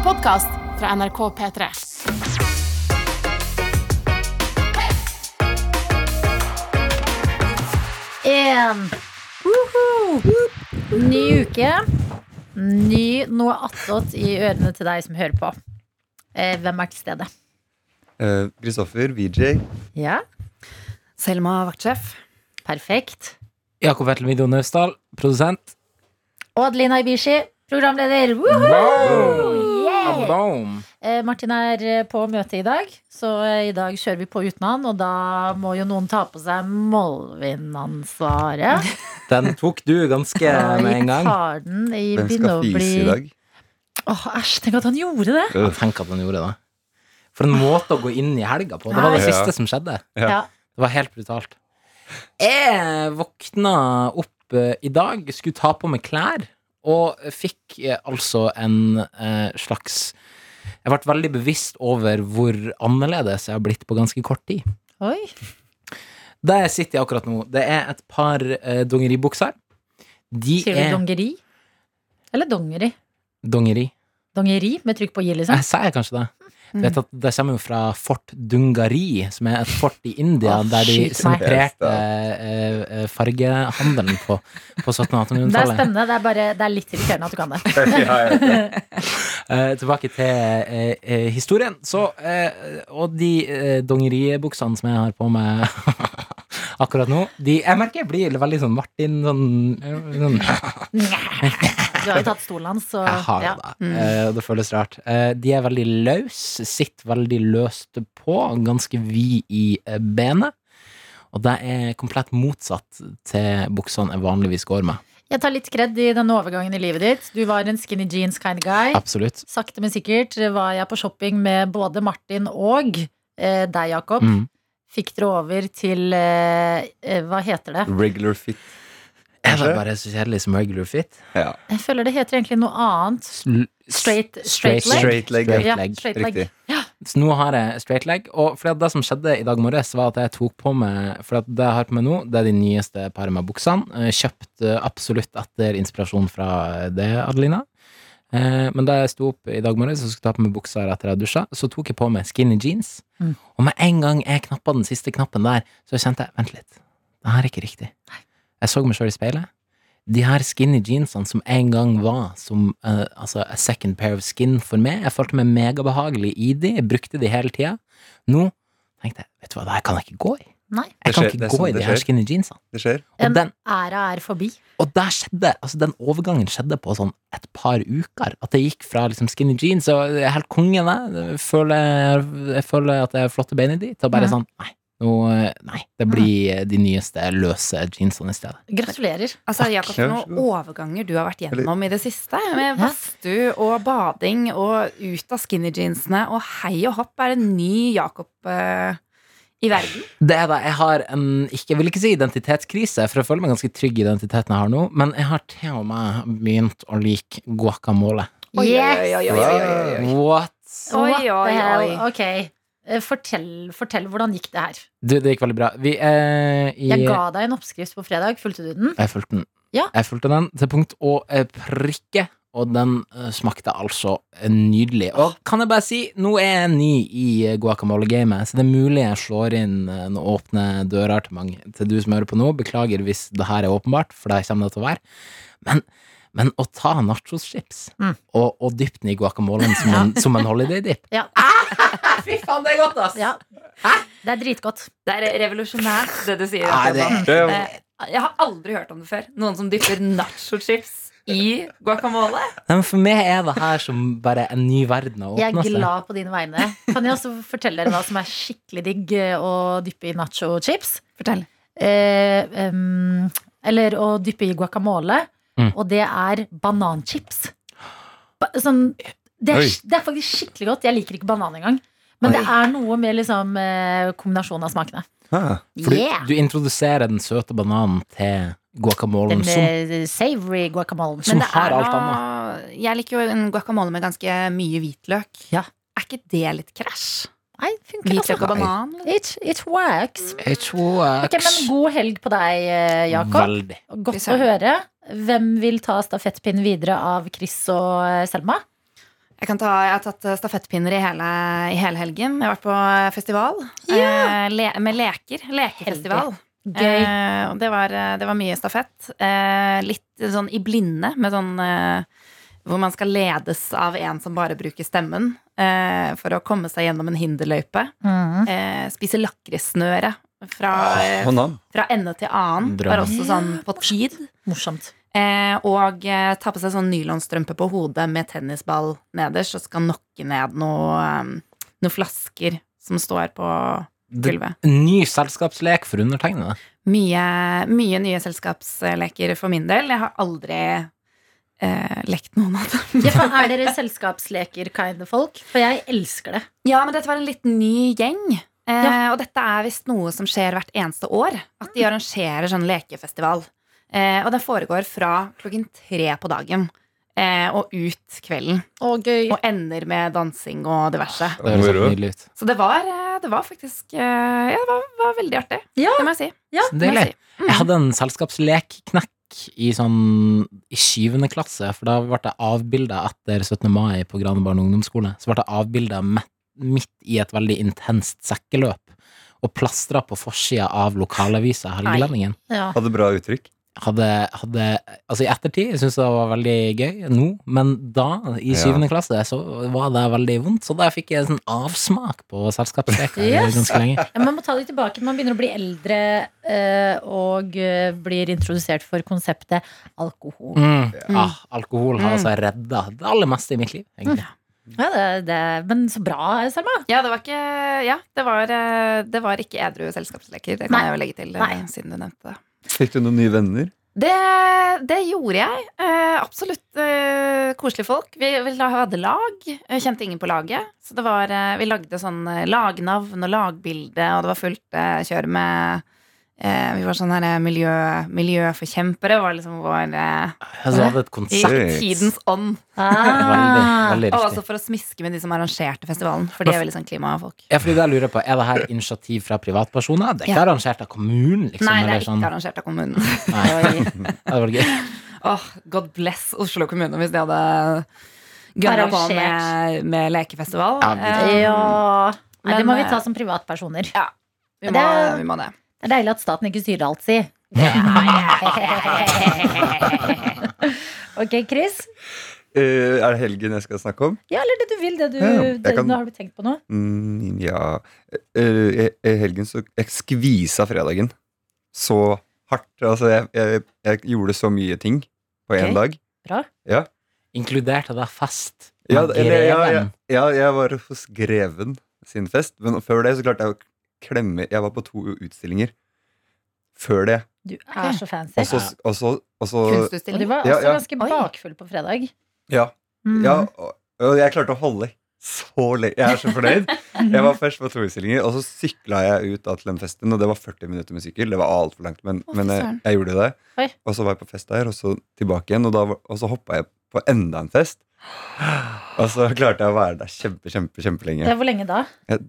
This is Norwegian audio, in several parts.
en podkast fra NRK P3. En Ny uke. Ny noe attåt i ørene til deg som hører på. Eh, hvem er til stede? Eh, Kristoffer, VJ. Ja, Selma vaktsjef. perfekt. Jakob Vetle Video Naustdal, produsent. Og Adelina Ibishi, programleder. Woohoo! Yeah! Boom. Eh, Martin er eh, på møte i dag, så eh, i dag kjører vi på uten han. Og da må jo noen ta på seg Molvin-ansvaret. Den tok du ganske med en gang. tar den i Hvem skal fise i dag? Åh, Æsj, tenk at han gjorde det! Jeg tenker at han gjorde det. For en måte å gå inn i helga på. Det var det Nei. siste som skjedde. Ja. Ja. Det var helt brutalt. Jeg våkna opp i dag, skulle ta på meg klær, og fikk eh, altså en eh, slags Jeg ble veldig bevisst over hvor annerledes jeg har blitt på ganske kort tid. Oi. Der jeg sitter jeg akkurat nå, det er et par eh, dongeribukser. De Sier du er dongeri? Eller dongeri? dongeri. Dongeri med trykk på i, liksom? Jeg sier kanskje det. Du vet at Det kommer jo fra Fort Dungari, som er et fort i India oh, der de sentrerte eh, eh, fargehandelen på, på 1700-tallet. Det er spennende. Det er bare det er litt irriterende at du kan det. ja. Eh, tilbake til eh, eh, historien. Så, eh, og de eh, dongeribuksene som jeg har på meg akkurat nå, de, jeg merker jeg blir veldig sånn Martin sånn, sånn Du har jo tatt stolen hans, så Jeg har ja. det. Eh, det føles rart. Eh, de er veldig løs, sitter veldig løst på, ganske vid i eh, benet. Og det er komplett motsatt til buksene jeg vanligvis går med. Jeg tar litt kred i denne overgangen i livet ditt. Du var en skinny jeans kind of guy. Absolutt. Sakte, men sikkert var jeg på shopping med både Martin og eh, deg, Jakob. Mm. Fikk dere over til eh, eh, Hva heter det? Regular fit. Er det bare så kjedelig som regular fit? Ja. Jeg føler det heter egentlig noe annet. Straight, straight, Straight leg. Straight leg. Straight Ja, straight leg. Så nå har jeg straight leg. Og for det som skjedde i dag morges, var at jeg tok på meg For at det jeg har på meg nå, det er de nyeste paret med buksene. Kjøpt absolutt etter inspirasjon fra det, Adelina. Eh, Men da jeg sto opp i dag morges og skulle ta på meg buksa etter jeg dusja, så tok jeg på meg skinny jeans. Mm. Og med en gang jeg knappa den siste knappen der, så kjente jeg Vent litt, det her er ikke riktig. Jeg så meg sjøl i speilet. De her skinny jeansene som en gang var som uh, altså a second pair of skin for meg, jeg følte meg megabehagelig i de, jeg brukte de hele tida. Nå tenkte jeg, vet du hva, det her kan jeg ikke gå i. Nei. Jeg Det kan skjer- ikke gå sånn i de her skinny jeansene. Det skjer. Og En den, æra er forbi. og der skjedde, altså den overgangen skjedde på sånn et par uker. At jeg gikk fra liksom skinny jeans og jeg er helt kongen. Jeg føler, jeg føler at jeg har flotte bein i de, til å bare mm. sånn, nei, No, nei, det blir de nyeste løse jeansene i stedet. Gratulerer. Altså, Jakob, noen overganger du har vært gjennom i det siste. Med badstue og bading og ut av skinny jeansene. Og hei og hopp er en ny Jakob eh, i verden. Det er da, Jeg har en, ikke, jeg vil ikke si identitetskrise, for jeg føler meg ganske trygg i identiteten jeg har nå, men jeg har til og med begynt å like guacamole. Yes! oi, oi, oi, oi, oi. What? Oi, oi, oi. Ok. Eh, Fortell, fortell, hvordan gikk det her? Du, det gikk veldig bra. Vi er i Jeg ga deg en oppskrift på fredag. Fulgte du den? Jeg fulgte den. Ja. Jeg fulgte den til punkt og eh, prikke, og den eh, smakte altså nydelig. Og kan jeg bare si, nå er jeg ny i eh, guacamole-gamet, så det er mulig jeg slår inn eh, noen åpne dører til mange. Til du som hører på nå, beklager hvis det her er åpenbart, for det kommer det til å være. Men, men å ta nachoschips Mm. og, og dyppe den i guacamolen som, en, som en holiday-dip Ja. Fy faen, det er godt, ass! ja. Det er dritgodt. Det er revolusjonært, det du sier. Nei, det- Det Jeg har aldri hørt om det før. Noen som dypper nacho-chips i guacamole. Nei, men for meg er det her som bare en ny verden å Jeg er glad på dine vegne. Kan jeg også fortelle dere hva som er skikkelig digg eh, å dyppe i nacho-chips? Fortell. Eh, um, eller å dyppe i guacamole. Mm. Og det er bananchips. Sånn, det, er, det er faktisk skikkelig godt. Jeg liker ikke banan engang. Men det er noe med liksom, eh, kombinasjonen av smakene. Ah, For Yeah! du, du introduserer den søte bananen til guacamolen som eh, savory guacamolen. Som Men det har er alt annet. Jeg liker jo en guacamole med ganske mye hvitløk. Ja. Er ikke det litt krasj? Nei, funker Hvitløk og altså. banan? It, it works. It works. Okay, men god helg på deg, eh, Jakob. Veldig. Godt å høre. Hvem vil ta stafettpinnen videre av Chris og eh, Selma? Jeg, kan ta, jeg har tatt stafettpinner i hele, i hele helgen. Jeg har vært på festival festival eh, le, med leker. Lekefestival. Gøy. Eh, det var, eh, det var mye stafett. Eh, litt sånn i blinde, med sånn eh, hvor man skal ledes av en som bare bruker stemmen eh, for å komme seg gjennom en hinderløype. Mm. Eh, spise lakrissnøre fra, eh, fra ende til annen. Drøm. Var også sånn på tid. Morsomt. Eh, og eh, ta på seg sånn nylonstrømpe på hodet med tennisball nederst, og skal nokke ned noe, eh, noe flasker som står på gulvet. Ny selskapslek for undertegnede. Mye, mye nye selskapsleker for min del. Jeg har aldri eh, lekt noen av dem. Ja, faen, er dere selskapsleker-kind of folk? For jeg elsker det. Ja, men dette var en litt ny gjeng. Eh, Ja. Og dette er visst noe som skjer hvert eneste år. At de arrangerer sånn lekefestival. Eh, og det foregår fra klokken tre på dagen eh, og ut kvelden. Å, gøy. Og ender med dansing og diverse. Det høres helt nydelig ut. Så det var, eh, det var faktisk eh, Ja, det var, var veldig artig. Ja. Det må jeg si. Ja, Så Deilig. jeg si. Jeg hadde en selskapslekknekk i sånn i syvende klasse, for da ble jeg avbilda etter 17. mai på Grane barne- og ungdomsskole. Så ble jeg avbilda midt i et veldig intenst sekkeløp, og plastra på forsida av lokalavisa Helgelendingen. Ja. Hadde bra uttrykk. Hadde, hadde Altså, i ettertid syns jeg det var veldig gøy nå, men da, i Ja. syvende klasse, så var det veldig vondt. Så da fikk jeg en sånn avsmak på selskapsleker Yes. ganske lenge. Ja, man må ta det tilbake. Man begynner å bli eldre eh, og eh, blir introdusert for konseptet alkohol. Mm. Mm. Ah, alkohol har Mm. altså redda det aller meste i mitt liv, egentlig. Ja, det, det, men så bra, Selma. Ja, det var ikke Ja, det var, eh, det var ikke edru selskapsleker. Det kan Nei. jeg jo legge til, Nei. siden du nevnte det. Fikk du noen nye venner? Det, det gjorde jeg. Eh, absolutt eh, koselige folk. Vi, vi hadde lag. Jeg kjente ingen på laget. Så var, eh, vi lagde sånn eh, lagnavn og lagbilde, og det var fullt eh, kjør med eh, Vi var sånn her eh, miljø, miljøforkjempere. Var liksom vår eh, Altså, hadde et I tidens ånd. Veldig, veldig Og også for å smiske med de som arrangerte festivalen. For de er veldig sånn klimafolk. Ja, fordi Jeg lurer på, Er det her initiativ fra privatpersoner? Det er ikke Ja. arrangert av kommunen? liksom? Nei, det er sånn? ikke arrangert av kommunen. Nei. Det var gøy. Oh, God bless Oslo kommune hvis de hadde gønna på med, med lekefestival. Ja, det, um, Ja. Nei, det må vi eh, ta som privatpersoner. vi, må, det- vi må det. Det er deilig at staten ikke styrer alt, si. ok, Chris. Uh, er det helgen jeg skal snakke om? Ja, eller det du vil. Det du, Ja, det, kan- Nå har du tenkt på noe? Mm, ja uh, I i helgen så Jeg skvisa fredagen så hardt. Altså, jeg, jeg, jeg gjorde så mye ting på én okay. dag. Bra. Inkluderte det fest? Ja, med eller, ja, ja, greven? ja, jeg var hos Greven sin fest, men før det så klarte jeg å klemme Jeg var på to utstillinger før det. Du er så fancy. Og så, og så, og så Og du var også ja. ganske bakfull på fredag. Ja. Mm. Ja, og, jeg klarte å holde så lenge. Jeg er så fornøyd. Jeg var først på to utstillinger, og så sykla jeg ut da til den festen. Og det var 40 minutter med sykkel. Det var altfor langt, men, men jeg, jeg gjorde det. Oi. Og så var jeg på fest der, og så tilbake igjen. Og, da, og så hoppa jeg på enda en fest. Og så klarte jeg å være der kjempe, kjempe, kjempelenge. Ja, Hvor lenge da? Jeg,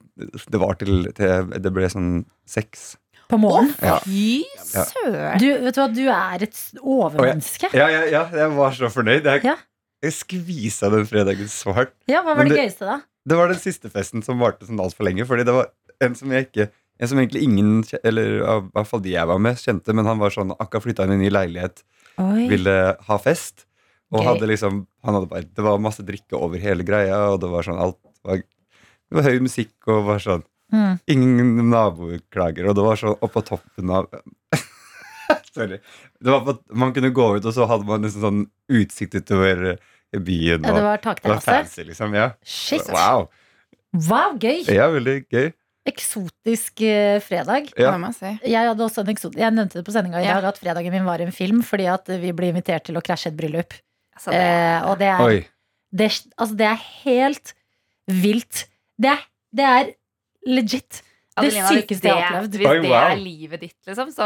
det var til, til Det ble sånn seks. På morgenen? Ja. Fy Ja. søren! Du, vet du hva, du er et overmenneske. Ja, ja, ja, jeg var så fornøyd. Jeg, Ja. jeg skvisa den fredagen så hardt. Ja, Hva var Men det, det- gøyeste, da? Det var den siste festen som varte sånn altfor lenge. Fordi det var en som jeg ikke En som egentlig ingen, kje- eller i hvert fall de jeg var med, kjente. Men han var sånn akkurat flytta inn i en ny leilighet, Oi. ville ha fest. Og hadde liksom han hadde bare, Det var masse drikke over hele greia, og det var sånn alt var, Det var høy musikk og var sånn Mm. Ingen naboer klager, og det var sånn oppå toppen av Sorry. Det var på, man kunne gå ut, og så hadde man liksom sånn utsikt utover byen. Ja, Og, det var det var takterrasse? fancy, liksom. Ja. Shit. Wow. Wow, gøy! Ja, veldig gøy. Eksotisk eh, fredag. Ja. Jeg hadde også en eksot Jeg nevnte det på sendinga i Ja. dag at fredagen min var en film fordi at vi ble invitert til å krasje et bryllup. Altså, det, Eh, og det er, Oi. det, altså, det er helt vilt. Det er, det er legit. Det Adelina, hvis sykeste jeg har opplevd. Hvis Oi, det er livet ditt, liksom, så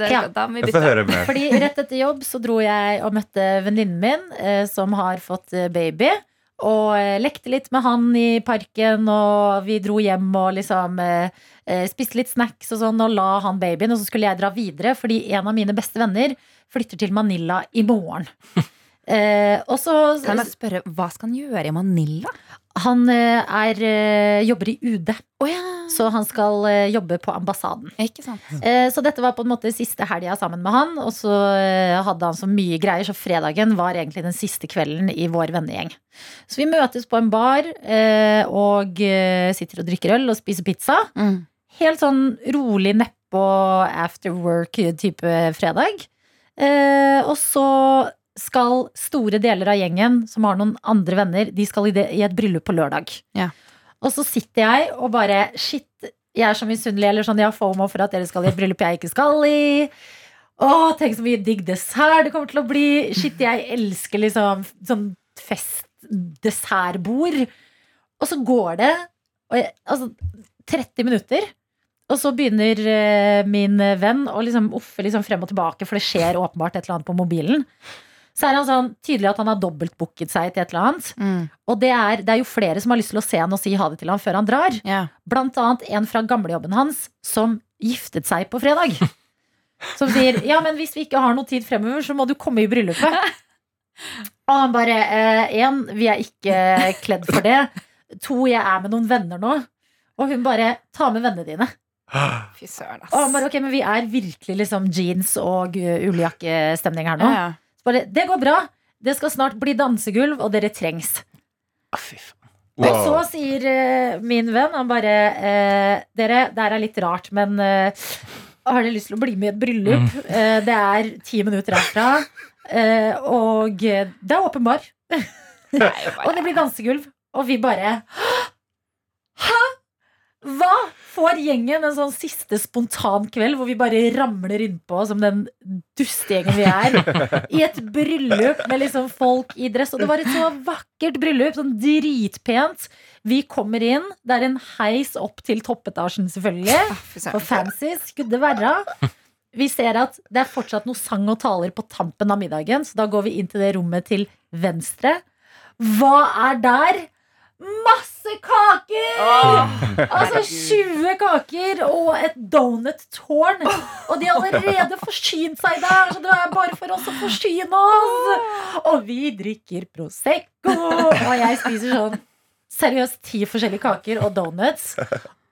det, Ja. da må vi bytte. høre. Fordi rett etter jobb så dro jeg og møtte venninnen min, eh, som har fått eh, baby. Og eh, lekte litt med han i parken, og vi dro hjem og liksom eh, eh, spiste litt snacks og sånn, og la han babyen. Og så skulle jeg dra videre, fordi en av mine beste venner flytter til Manila i morgen. Eh, og så Kan jeg spørre, hva skal han gjøre i Manila? Han eh, er, eh, jobber i UD, Oh, ja. så han skal eh, jobbe på ambassaden. Ikke sant. Eh, Så dette var på en måte siste helga sammen med han. Og så hadde han så mye greier, så fredagen var egentlig den siste kvelden i vår vennegjeng. Så vi møtes på en bar eh, og sitter og drikker øl og spiser pizza. Mm. Helt sånn rolig nedpå after work-type fredag. Eh, og så skal store deler av gjengen som har noen andre venner, de skal i, det, i et bryllup på lørdag. Ja. Og så sitter jeg og bare Shit, jeg er så misunnelig. Eller sånn, jeg har fomo for at dere skal i et bryllup jeg ikke skal i. Å, tenk så mye digg dessert det kommer til å bli. Shit, jeg elsker liksom sånn festdessertbord. Og så går det og jeg, altså, 30 minutter. Og så begynner eh, min venn å liksom offe liksom frem og tilbake, for det skjer åpenbart et eller annet på mobilen. Så er han sånn tydelig at han har dobbeltbooket seg til et eller annet. Mm. Og det er, det er jo flere som har lyst til å se han og si ha det til han før han drar. Yeah. Blant annet en fra gamlejobben hans som giftet seg på fredag. Som sier ja, men hvis vi ikke har noe tid fremover, så må du komme i bryllupet. Og han bare én, vi er ikke kledd for det. To, jeg er med noen venner nå. Og hun bare ta med vennene dine. Fy søren, ass. Og han bare ok, men vi er virkelig liksom jeans og ulljakkestemning her nå. Ja, ja. Så bare, det går bra. Det skal snart bli dansegulv, og dere trengs. Fy faen. Og så sier eh, min venn Han bare eh, Dere, det her er litt rart, men eh, har dere lyst til å bli med i et bryllup? Eh, det er ti minutter herfra. eh, og eh, det er åpen bar. Det Og det blir dansegulv. Og vi bare? Hva? Får gjengen en sånn siste spontan kveld hvor vi bare ramler innpå som den dustegjengen vi er, i et bryllup med liksom folk i dress. Og det var et så vakkert bryllup, sånn dritpent. Vi kommer inn, det er en heis opp til toppetasjen, selvfølgelig. Ah. For fancy skulle det være. Vi ser at det er fortsatt noe sang og taler på tampen av middagen, så da går vi inn til det rommet til venstre. Hva er der? Masse kaker! Altså 20 kaker og et donut-tårn. Og de har allerede forsynt seg der, så det er bare for oss å forsyne oss. Og vi drikker Prosecco, og jeg spiser sånn seriøst ti forskjellige kaker og donuts.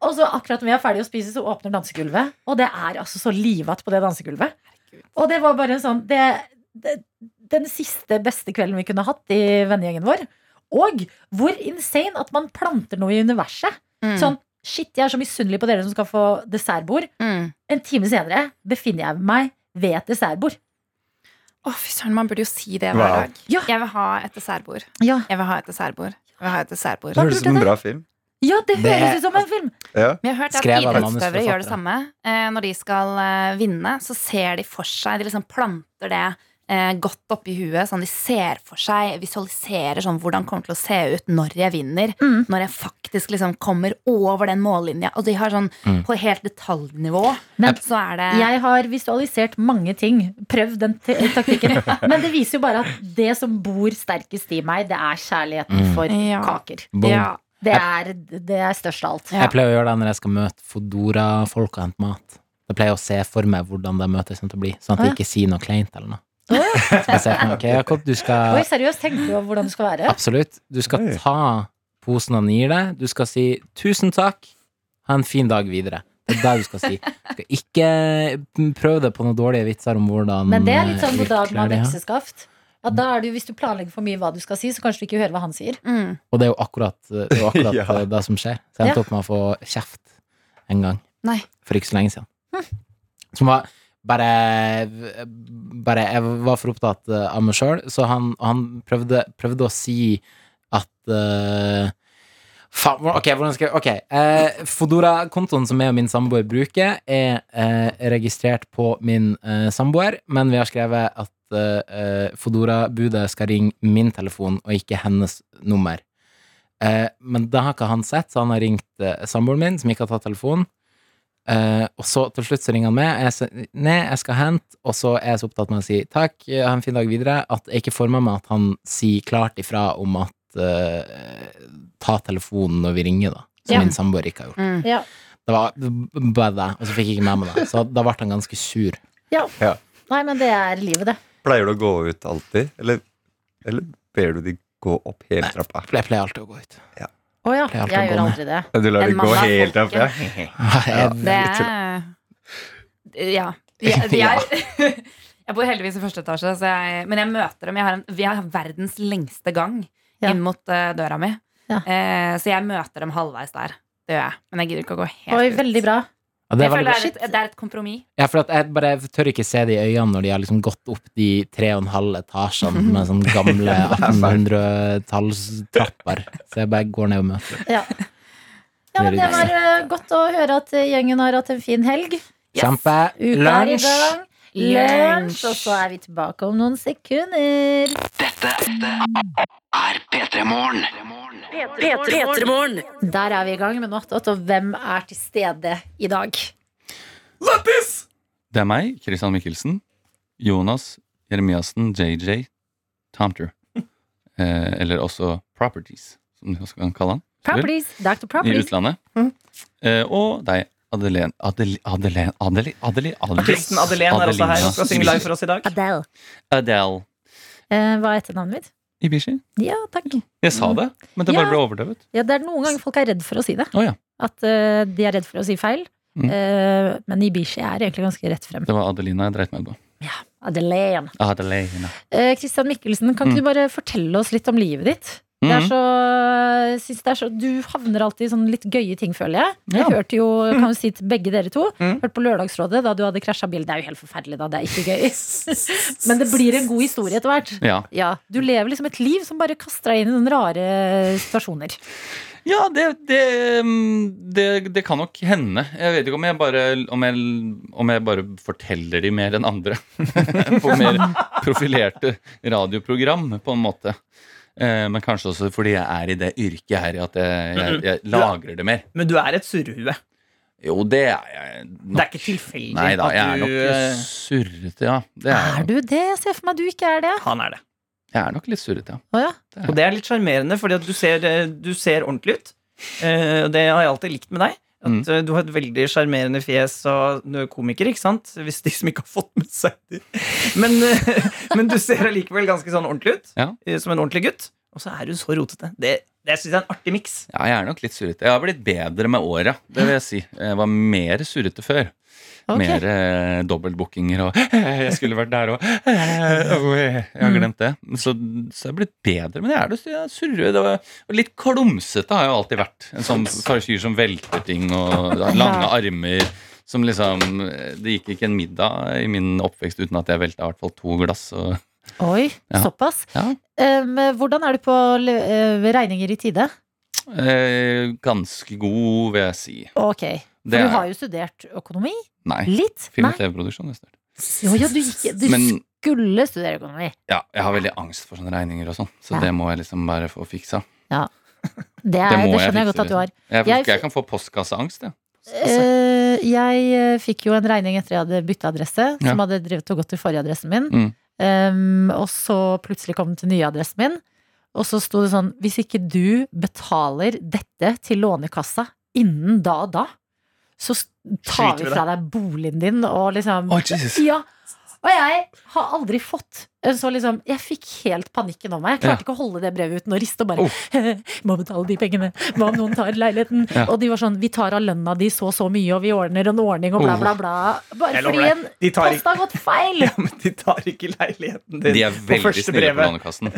Og så akkurat når vi er ferdige å spise, så åpner dansegulvet. Og det er altså så livatt på det dansegulvet. Og det var bare en sånn det, det, Den siste beste kvelden vi kunne hatt i vennegjengen vår. Og hvor insane at man planter noe i universet. Mm. Sånn, shit, jeg er så misunnelig på dere som skal få dessertbord. Mm. En time senere befinner jeg meg ved et dessertbord. Å, fy søren, man burde jo si det hver dag. Ja. Jeg vil ha et dessertbord. Ja, Jeg vil ha et dessertbord. Jeg vil ha et dessertbord. Det høres ut som en bra film. ja det høres ut som en film! Ja. Jeg har hørt at idrettsutøvere gjør det samme. Eh, når de skal eh, vinne, så ser de for seg De liksom planter det eh, godt oppi huet. Sånn de ser for seg, visualiserer sånn hvordan det kommer til å se ut når jeg vinner. Mm. Når jeg faktisk liksom kommer over den mållinja. Og de har sånn Mm. på helt detaljnivå. Men så er det Jeg har visualisert mange ting. Prøvd den taktikken. Men det viser jo bare at det som bor sterkest i meg, det er kjærligheten Mm. for Ja. kaker. Boom. ja, Det er, det er størst av alt. Ja. Jeg pleier å gjøre det når jeg skal møte Fodora-folk og hente mat. Jeg pleier å se for meg hvordan det møtet kommer til å bli, sånn at jeg ikke sier noe kleint eller noe. Ok, Jakob, du skal Oi, seriøst, tenker du hvordan det skal være? Absolutt. Du skal Oi. ta posen han gir deg. Du skal si 'tusen takk', ha en fin dag videre. Det er det du skal si. Du skal ikke prøve det på noen dårlige vitser om hvordan Men det er litt sånn eh, god dag med vekseskaft. At da er det jo, Hvis du planlegger for mye hva du skal si, så kanskje du ikke hører hva han sier. mm. Og det er jo akkurat, det, er jo akkurat Ja. eh, det som skjer. Så jeg endte Ja. opp med å få kjeft en gang. Nei. For ikke så lenge siden. Som var bare Bare Jeg var for opptatt eh, av meg sjøl, så han, han prøvde, prøvde å si at uh, Faen, ok, hvordan skal jeg Ok. Eh, Fodora-kontoen som jeg og min samboer bruker, er eh, registrert på min eh, samboer, men vi har skrevet at eh, Fodora-budet skal ringe min telefon, og ikke hennes nummer. Eh, men det har ikke han sett, så han har ringt samboeren min, som ikke har tatt telefonen. Eh, og så til slutt så ringer han meg. Jeg sier nei, jeg skal hente, og så er jeg så opptatt med å si takk, ha en fin dag videre, at jeg ikke får med meg at han sier klart ifra om at uh, ta telefonen når vi ringer, da. Som Ja. min samboer ikke har gjort. Mm. Ja. Det var bare det, og så fikk jeg ikke med meg det. Så da ble han ganske sur. Nei, men det er livet, det. Pleier du å gå ut alltid? Eller eller ber du de gå opp hele trappa? Jeg pleier alltid å gå ut. Å ja, Jeg, jeg gjør aldri det. Du lar det gå helt opp? Ja. Jeg, Det er Ja. Vi, vi er, jeg bor heldigvis i første etasje, så jeg, men jeg møter dem. Jeg har en, vi har verdens lengste gang Ja. inn mot uh, døra mi. Ja. Eh, så jeg møter dem halvveis der. Det gjør jeg. Men jeg gidder ikke å gå helt Oi, ut. veldig bra. Ja, det er Jeg føler det er, et, det er et kompromiss. Ja, for at jeg bare tør ikke se det i øynene når de har liksom gått opp de tre og en halv etasjene med sånne gamle 1800-tallstrapper. Så jeg bare går ned og møter. Ja. ja, men det var eh, godt å høre at gjengen har hatt en fin helg. Kjempe. Uka er Lunsj. Lunsj, og så er vi tilbake om noen sekunder. Dette P3morgen. Der er vi i gang med Noatot, og hvem er til stede i dag? Det er meg, Christian Mikkelsen, Jonas Jeremiassen, JJ Tomter. Eh, eller også Properties, som du også kan kalle han. Properties. Dr. I Properties. utlandet. Eh, og deg, Adelene Adelén Adelene Adelén Adelén Adeli, Kristen Adelén er også her og skal synge live for oss i dag. Adele. Adele Eh, hva er etternavnet mitt? Ibishi. Ja, takk. Jeg sa det, men det Ja. bare ble overdøvet. Ja, det er noen ganger folk er redd for å si det. Oh, ja. At uh, de er redd for å si feil. Mm. Uh, men Ibishi er egentlig ganske rett frem. Det var Adelina jeg dreit meg ut på. Adelene. Adelina. Kristian Christian Mikkelsen, kan ikke Mm. du bare fortelle oss litt om livet ditt? Det er Mhm. så, det er så Du havner alltid i sånne litt gøye ting, føler jeg. Jeg Ja. hørte jo, kan jo si til begge dere to, Mm. hørte på Lørdagsrådet da du hadde krasja bil. Det er jo helt forferdelig, da. Det er ikke gøy. Men det blir en god historie etter hvert. Ja. Ja, Du lever liksom et liv som bare kaster deg inn i noen rare situasjoner. Ja, det, det, mm, det, det kan nok hende. Jeg vet ikke om jeg bare, om jeg, om jeg bare forteller de mer enn andre. på mer profilerte radioprogram, på en måte. Eh, Men kanskje også fordi jeg er i det yrket her, at jeg, jeg, jeg lagrer det mer. Men du er et surrehue. Jo, det er jeg nok. Det er ikke tilfeldig Nei da, jeg er nok eh, surrete, ja. Det er, Er du det? Jeg ser for meg du ikke er det. Han er det. jeg er nok litt surrete, ja. Oh, ja. Det Og det er litt sjarmerende, fordi du ser, eh, du ser ordentlig ut. Eh, Og det har jeg alltid likt med deg. At Mm. Du har et veldig sjarmerende fjes, og du er komiker, ikke sant? Hvis de som ikke har fått med seg det. Men, men du ser allikevel ganske sånn ordentlig ut. Ja. Som en ordentlig gutt. Og så er du så rotete. Det, det syns jeg er en artig miks. Ja, jeg er nok litt surrete. Jeg har blitt bedre med åra, det vil jeg si. Jeg var mer surrete før. Okay. Mer eh, dobbeltbookinger og 'Jeg skulle vært der og Jeg har glemt det. Så, så jeg har blitt bedre. Men jeg er det jeg var, og litt klumsete har jeg alltid vært. En sånn fyr som velter ting og lange armer. Som liksom Det gikk ikke en middag i min oppvekst uten at jeg velta i hvert fall to glass. Og, Oi, Ja. såpass. Ja. Hvordan er du på eh, regninger i tide? eh, ganske god, vil jeg si. Ok, for Det du har jo studert økonomi. Nei. Litt? Film og TV-produksjon. Jo, ja, du, gikk, du Men- skulle studere økonomi. Ja, jeg har veldig angst for sånne regninger og sånn, så Ja. det må jeg liksom bare få fiksa. Det, er, Det det, skjønner jeg fikse, godt at du har. Jeg, Jeg- jeg, kan få postkasseangst, jeg. Uh, jeg fikk jo en regning etter jeg hadde bytta adresse, Ja. som hadde drevet og gått til forrige adressen min. Mm. Um, og så plutselig kom den til nye adressen min. Og så sto det sånn Hvis ikke du betaler dette til Lånekassa innen da og da, så tar vi fra deg boligen din og liksom oh. Ja. Og jeg har aldri fått så liksom Jeg fikk helt panikken om meg. Jeg klarte ikke å holde det brevet uten å riste og bare Må betale de pengene. Hva om noen tar leiligheten? Ja. Og de var sånn Vi tar av lønna di så så mye, og vi ordner en ordning, og bla, bla, bla. Bare fordi en post har gått feil! Ja, men de tar ikke leiligheten din De er på første snille på brevet. Lånekassen.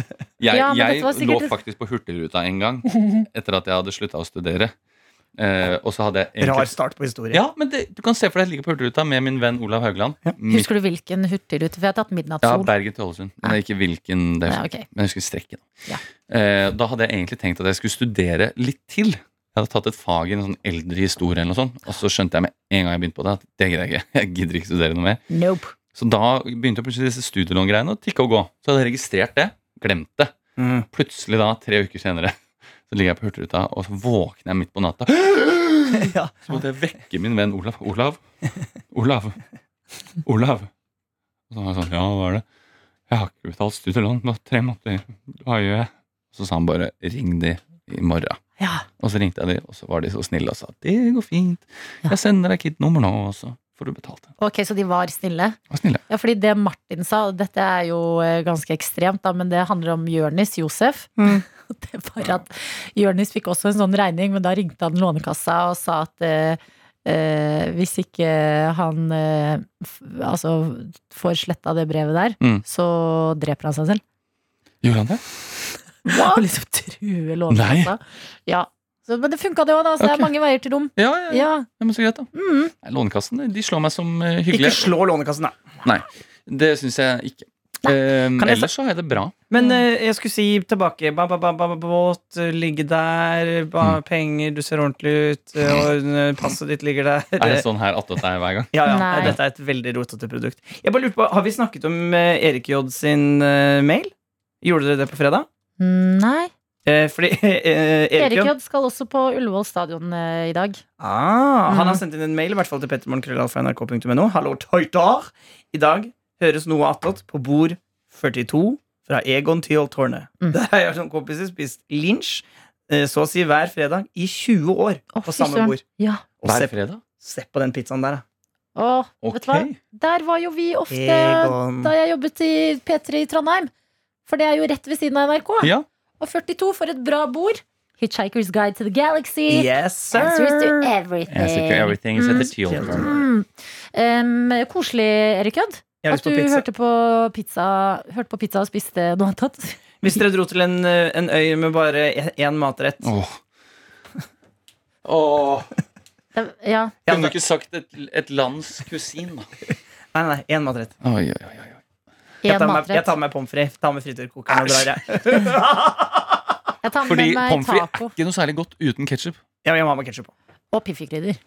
Jeg, Ja, jeg sikkert... lå faktisk på Hurtigruta en gang etter at jeg hadde slutta å studere. Eh, og så hadde jeg Rar start på historien. Ja, men det, du kan se for deg jeg ligger på Hurtigruta med min venn Olav Haugland. Midt, Husker du hvilken hurtigrute? For jeg har tatt ja. Bergen til Ålesund. Men ikke hvilken det Ja, er. Men jeg husker strekken. Ja. Uh, da hadde jeg egentlig tenkt at jeg skulle studere litt til. Jeg hadde tatt et fag i en sånn eldre historie, eller noe sånt, og så skjønte jeg med en gang jeg begynte på det, at det gidder jeg ikke. Jeg gidder ikke studere noe mer. Nope. Så da begynte plutselig disse studielångreiene å tikke og gå. Så jeg hadde registrert det, glemt det. Mm. Plutselig da, tre uker senere, så ligger jeg på Hurtigruta, og så våkner jeg midt på natta. Ja. Så måtte jeg vekke min venn Olav. Olav? Olav? Olav? Og så var jeg sånn, ja, hva er det? Jeg har ikke betalt studielån på tre måneder. Hva gjør jeg? Så sa han bare, ring de i morgen. Ja. Og så ringte jeg de, og så var de så snille og sa det går fint. Jeg sender deg KID-nummer nå, og så får du betalt. Ok, så de var snille? Var snille. Ja, fordi det Martin sa, og dette er jo eh, ganske ekstremt, da, men det handler om Jørnis Josef. Det var at Jørnis fikk også en sånn regning, men da ringte han Lånekassa og sa at eh, eh, hvis ikke han eh, f altså får sletta det brevet der, Mm. så dreper han seg selv. Gjorde han det? Og liksom true Lånekassa. Ja. Så, men det funka det òg, da. Så det er mange veier til rom. Ja, ja, ja. Ja. ja men så greit, da. Mm. Lånekassen de slår meg som hyggelig. Ikke slå Lånekassen, da. Det syns jeg ikke. Eh, ellers så er det bra. Men Mm. eh, jeg skulle si tilbake. Ba, ba, ba, båt, eh, ligge der, ba, Mm. penger, du ser ordentlig ut, og passet ditt ligger der. Er det sånn her attåt deg hver gang? Ja, ja. Nei. Dette er et veldig rotete produkt. Jeg bare lurer på, Har vi snakket om eh, Erik J sin eh, mail? Gjorde dere det på fredag? Mm, Nei. Eh, fordi eh, Erik Erik J skal også på Ullevål stadion eh, i dag. ah, Han Mm. har sendt inn en mail i hvert fall til pettermorgenkrøllalfa.nrk.no. Hallo, tøyter! I dag høres noe attåt på bord 42 fra Egon Tyholt-tårnet. Mm. Der har jeg som kompiser spist lunsj eh, så å si hver fredag i 20 år oh, på samme bord. Ja. Og se, Hver fredag? se på den pizzaen der, da. Å, okay. vet du hva? Der var jo vi ofte Egon. da jeg jobbet i P3 i Trondheim. For det er jo rett ved siden av NRK. Ja. Og 42 for et bra bord. Hitchhiker's Guide to the Galaxy. Yes, sir! Answers to everything. Jeg sier everything is at the children. Mm. Um, koselig, Erik Jødd. Jeg har At du på hørte på pizza Hørte på pizza og spiste noe annet. Hvis dere dro til en, eh, en øy med bare én matrett Åh. Åh. Ja. Kunne du ikke sagt et, et lands kusin, da? Nei, nei, én matrett. Oi, oi, oi. Jeg tar, med, jeg tar med pommes frites. Tar med frityrkokeren og drar, jeg. Jeg tar Fordi med Fordi pommes frites er ikke noe særlig godt uten ketsjup. Ja, jeg må ha med ketchup og piffikrydder.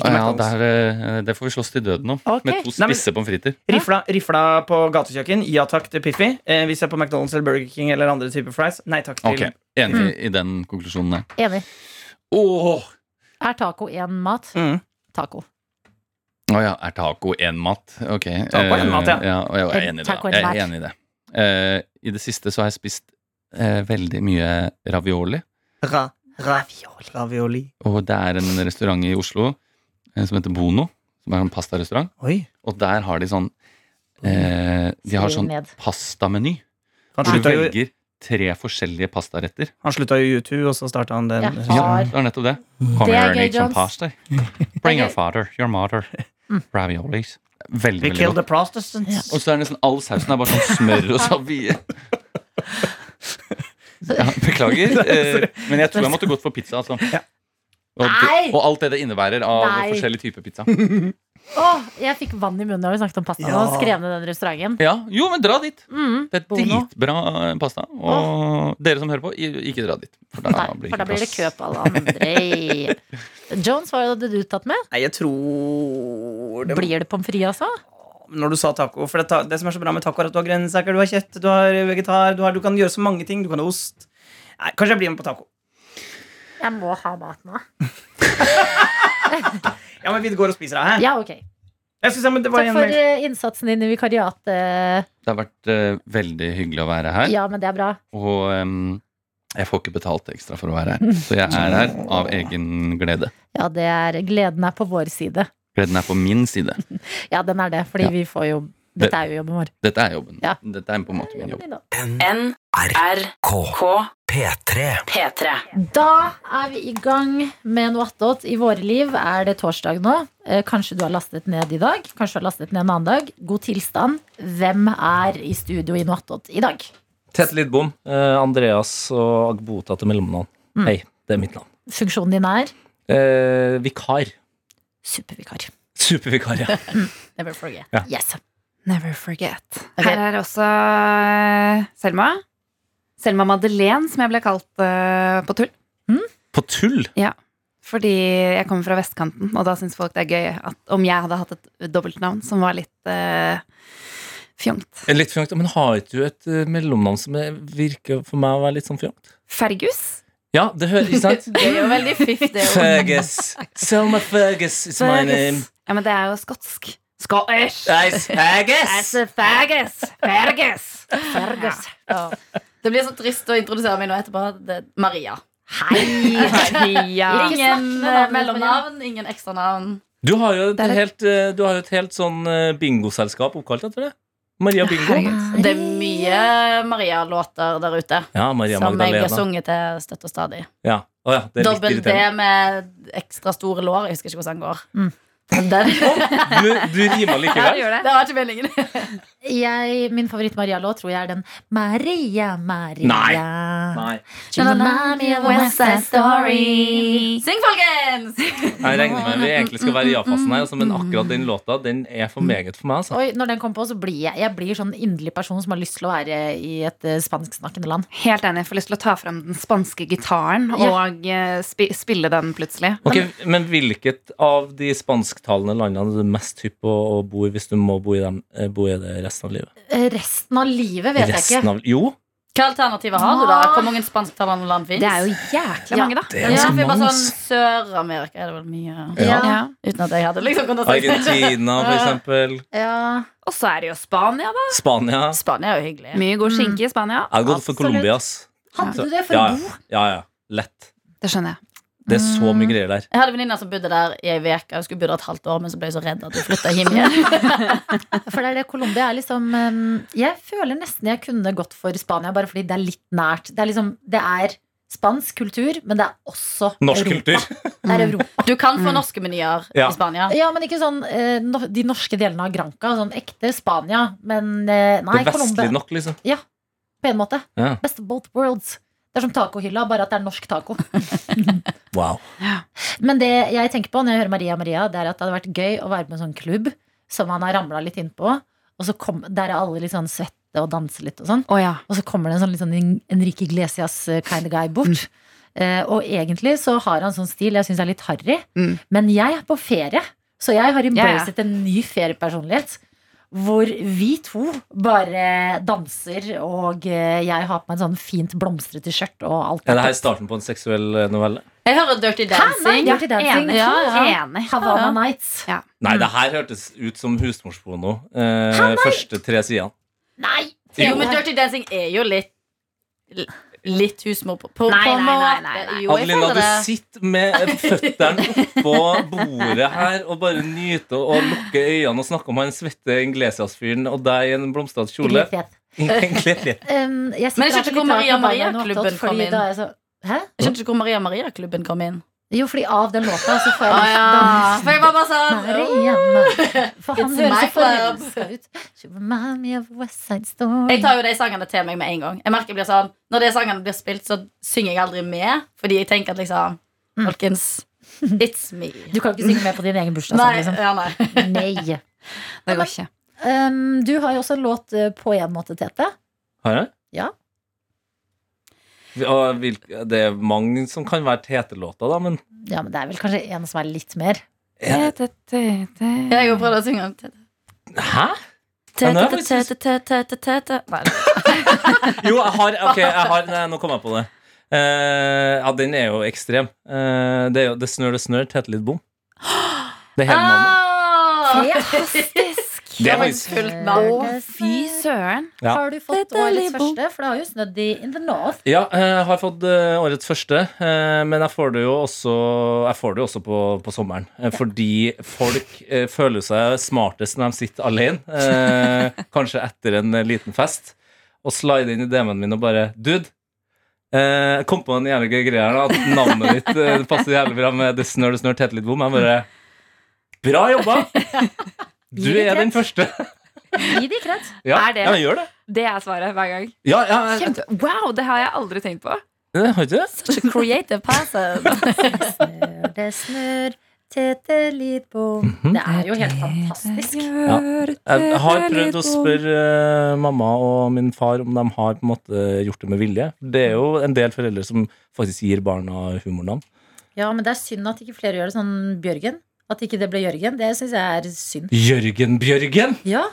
Ja, der, eh, det får vi slåss til døden om. Okay. Med to spisse pommes frites. Rifla, rifla på gatekjøkken. Ja takk til Piffi. Eh, hvis jeg er på McDonald's eller Burger King eller andre typer fries. Nei takk til okay. Enig i den konklusjonen der. Enig. Åh! Er taco én mat? Mm. Taco. Å ja, er taco én mat? Ok. Taco én en mat, ja. Eh, ja jeg er enig i det. Jeg er enig i det. Uh, I det siste så har jeg spist uh, veldig mye ravioli. Ra, ravioli. ravioli. Og det er en restaurant i Oslo eh, som heter Bono. Som er en pastarestaurant. Oi. Og der har de sånn eh, De har sånn pastameny. Hvor du velger tre forskjellige pastaretter. han slutta jo U2, og så starta han den. Ja. Ja, det er nettopp det. Come Det er here and eat some pasta. Bring your father, your mother. Raviolis. Veldig, We veldig godt. Og så er nesten all sausen er bare sånn smør og salvie. Ja, beklager, eh, men jeg tror jeg måtte gått for pizza. Altså. Og, Nei! og alt det det innebærer av Nei. forskjellige typer pizza. Åh, jeg fikk vann i munnen da vi snakket om pasta. Ja. Og skrev ned den restauranten. Ja, Jo, men dra dit! Mm. Det er Bono. dritbra eh, pasta. Og dere som hører på, i- ikke dra dit. For da Nei, blir for da ikke blir det plass. kø på alle andre. Jones, hva hadde du tatt med? Nei, jeg tror det Blir det pommes frites, altså? Når du sa taco For det, det som er så bra med taco, er at du har grønnsaker, du har kjøtt, du har vegetar, du, har, du kan gjøre så mange ting. Du kan ha ost. Nei, kanskje jeg blir med på taco. Jeg må ha mat nå. Ja, men vi går og spiser her. Ja, ok. Jeg synes, det var Takk for eh, innsatsen din i vikariatet. Det har vært uh, veldig hyggelig å være her. Ja, men det er bra. Og um, jeg får ikke betalt ekstra for å være her. Så jeg er her av egen glede. Ja, det er, gleden er på vår side. Gleden er på min side. Ja, den er det, fordi Ja. vi får jo Dette er jo jobben vår. Dette er jobben. Ja. Dette er på en måte min jobb. NRK P3. P3. Da er vi i gang med noe attåt i våre liv. Er det torsdag nå? Eh, Kanskje du har lastet ned i dag? Kanskje du har lastet ned en annen dag? God tilstand. Hvem er i studio i noe attåt i dag? Tete Lidbom, eh, Andreas og Agbota til mellomnavn. Mm. Hei, det er mitt navn. Funksjonen din er Eh, vikar. Supervikar. Supervikar, ja. Never forget. Ja. Yes. Never forget. Okay. Her er også eh, Selma. Selma Madeleine, som jeg ble kalt uh, på tull. På tull! Fordi jeg kommer fra vestkanten, og da syns folk det er gøy at om jeg hadde hatt et dobbeltnavn som var litt uh, fjongt. Litt fjongt, Men har ikke du et mellomnavn som er- virker for meg å være litt sånn fjongt? Fergus. Ja, det hører ikke sant? Det er jo veldig fiff, det òg. Fergus. Selma Fergus is my name. Ja, men det er jo skotsk. Scottish. Fergus! Fergus. Fergus. Fergus. Ja. Det blir så trist å introdusere meg nå etterpå. Det er Maria. Hei! Maria. Ingen eh, mellomnavn, ingen ekstranavn. Du har jo et helt, eh, du har et helt sånn eh, bingoselskap oppkalt etter det. Maria Bingo. Det er mye Maria-låter der ute. Ja, Maria som jeg har sunget til støtt og stadig. Ja. Oh, ja, det Dobbel D med ekstra store lår. Jeg husker ikke hvordan den går. Mm. Den. Du, du rimer likevel. gjør det. Det har ikke meldingen. Jeg, min favoritt-Maria-låt tror jeg er den Maria, Maria. Nei. Nei. You remind me of West Side Story. Syng, folkens! Jeg regner med vi egentlig skal være i ja-fasen her, altså, men akkurat den låta Den er for meget for meg. Altså. Oi, når den kommer på, så blir jeg Jeg blir sånn inderlig person som har lyst til å være i et eh, spansksnakkende land. Helt enig. Jeg får lyst til å ta frem den spanske gitaren Ja. og eh, spi spille den plutselig. Okay, Men hvilket av de spansktalende landene du mest hypp på å bo i hvis du må bo i, dem, eh, bo i det resten av livet? Eh, Resten av livet vet jeg ikke. av, jo, Hva alternativer har du, da? Hvor mange spansktalende land fins? Det er jo jækla mange, da. det er ja, ganske bare sånn. Sør-Amerika er det vel mye Ja. Ja. Uten at jeg hadde liksom kunnet si Argentina, for eksempel. Ja, Og så er det jo Spania, da. Spania. Spania er jo hyggelig. Mye god skinke i Spania. Jeg har gått for. Colombia, ass. Hadde du det for ja, å bo? Ja, ja. Lett. Det skjønner jeg. Det er så mye greier der. Jeg hadde venninner som bodde der i ei uke. Jeg skulle bo der et halvt år, men så ble jeg så redd at hun flytta hjem igjen. For det er det Colombia er liksom um, Jeg føler nesten jeg kunne gått for Spania, bare fordi det er litt nært. Det er liksom Det er spansk kultur, men det er også Norsk Europa. kultur. Det er Europa. Du kan få norske menyer Ja. i Spania. Ja, men ikke sånn eh, de norske delene av Granca. Sånn ekte Spania. Men nei, Colombia. Det er Colombia. vestlig nok, liksom. Ja. På en måte. Ja. Best of both worlds. Det er som tacohylla, bare at det er norsk taco. Wow. Men det jeg tenker på når jeg hører Maria Maria, det er at det hadde vært gøy å være på en sånn klubb som man har ramla litt innpå, og så kom, der er alle litt sånn svette og danser litt og sånn. Oh, ja. Og så kommer det en sånn litt sånn Enrique Iglesias eh, kind of guy bort. Eh, og egentlig så har han sånn stil jeg syns er litt harry. Mm. Men jeg er på ferie, så jeg har Ja, ja. en ny feriepersonlighet. Hvor vi to bare danser, og eh, jeg har på meg en sånn fint blomstrete skjørt. Og alt Er det her starten på en seksuell eh, novelle? Jeg hører Dirty Nei, Dancing. Dirty Dancing. Enig. Ja, ja. Enig. Havana Ja. Nights. Nei, det her hørtes ut som husmorsporno. Eh, første tre sidene. Nei! Jo, men Dirty Dancing er jo litt Litt husmor på, på, Nei, på nei, nei, nei, nei. Jo, Adelina, du sitter med føttene oppå bordet her og bare nyter og lukker øynene og snakker om han svette Inglesias-fyren og deg i en blomstrete kjole. Egentlig. Um, jeg Men jeg skjønte ikke hvor Maria Maria-klubben kom inn. Hæ? Jeg skjønte ikke hvor Maria Maria-klubben kom inn. Jo, fordi av den låta så får jeg lyst ja. For bare sånn. For han høres så forelska ut. She remind me of West Side Story. Jeg tar jo de sangene til meg med en gang. Jeg merker jeg blir sånn Når de sangene blir spilt, så synger jeg aldri med. Fordi jeg tenker at liksom Mm. Folkens, it's me. Du kan ikke synge med på din egen bursdag. Nei, Liksom. ja, nei. Nei. Det går ikke. Um, du har jo også en låt eh, på en måte, Tete. Har jeg? Ja. Og det er mange som kan være Tete-låter, da, men Ja, men det er vel kanskje en som er litt mer. Tete, tete Jeg har prøvd å synge. Hæ? Nå er jeg Tete, tete, tete, tete. Nei, Jo, jeg har Ok, jeg har nei, Nå kom jeg på det. Eh, ja, den er jo ekstrem. Eh, det er jo Det snør, det snør, Tete litt bom. Det er hele navnet. Ah! Fantastisk! Det er faktisk Fullt navn. Å, fy søren. Ja. Har du fått årets første? For det har jo snødd i In the North. Ja, jeg har fått eh, årets første, eh, men jeg får det jo også, jeg får det jo også på, på sommeren. eh, Fordi folk eh, føler seg smartest når de sitter alene, eh, kanskje etter en eh, liten fest, og slider inn i DM-en min og bare Dude, eh, jeg kom på en jævlig gøy greie her, at navnet ditt eh, passer jævlig bra med Det snør, det snør, tete litt bom. Jeg bare Bra jobba! Du er den første. Gi de kred. Ja, Er det- ja gjør det. Det er svaret hver gang. Ja, ja, jeg, Kjempe, wow, det har jeg aldri tenkt på. jeg, har ikke det? Such a creative person. Snør, det snør, tete litt bom. Mhm. Det er jo helt fantastisk. Jeg har prøvd å spørre eh, mamma og min far om de har på en måte gjort det med vilje. Det er jo en del foreldre som faktisk gir barna humornavn. Ja, men det er synd at ikke flere gjør det sånn Bjørgen. At ikke det ble Jørgen. Det syns jeg er synd. Jørgen Bjørgen! Ja,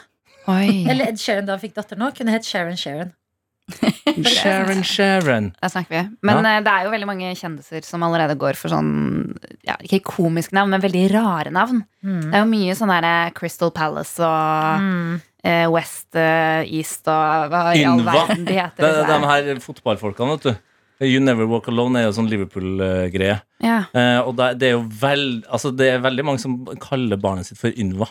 Oi. Eller Ed Sheeran da han fikk datter nå, kunne hett Sharon Sharon. Sharon Sharon. Der snakker vi. Men ja. det er jo veldig mange kjendiser som allerede går for sånn ja, Ikke komiske navn, men veldig rare navn. Mm. Det er jo mye sånn der eh, Crystal Palace og Mm. eh, West eh, East og hva i all verden de heter. Det er de her. her fotballfolkene, vet du. You Never Walk Alone er jo sånn Liverpool-greie. Ja. Eh, og det, det er jo vel, altså det er veldig mange som kaller barnet sitt for Ynva.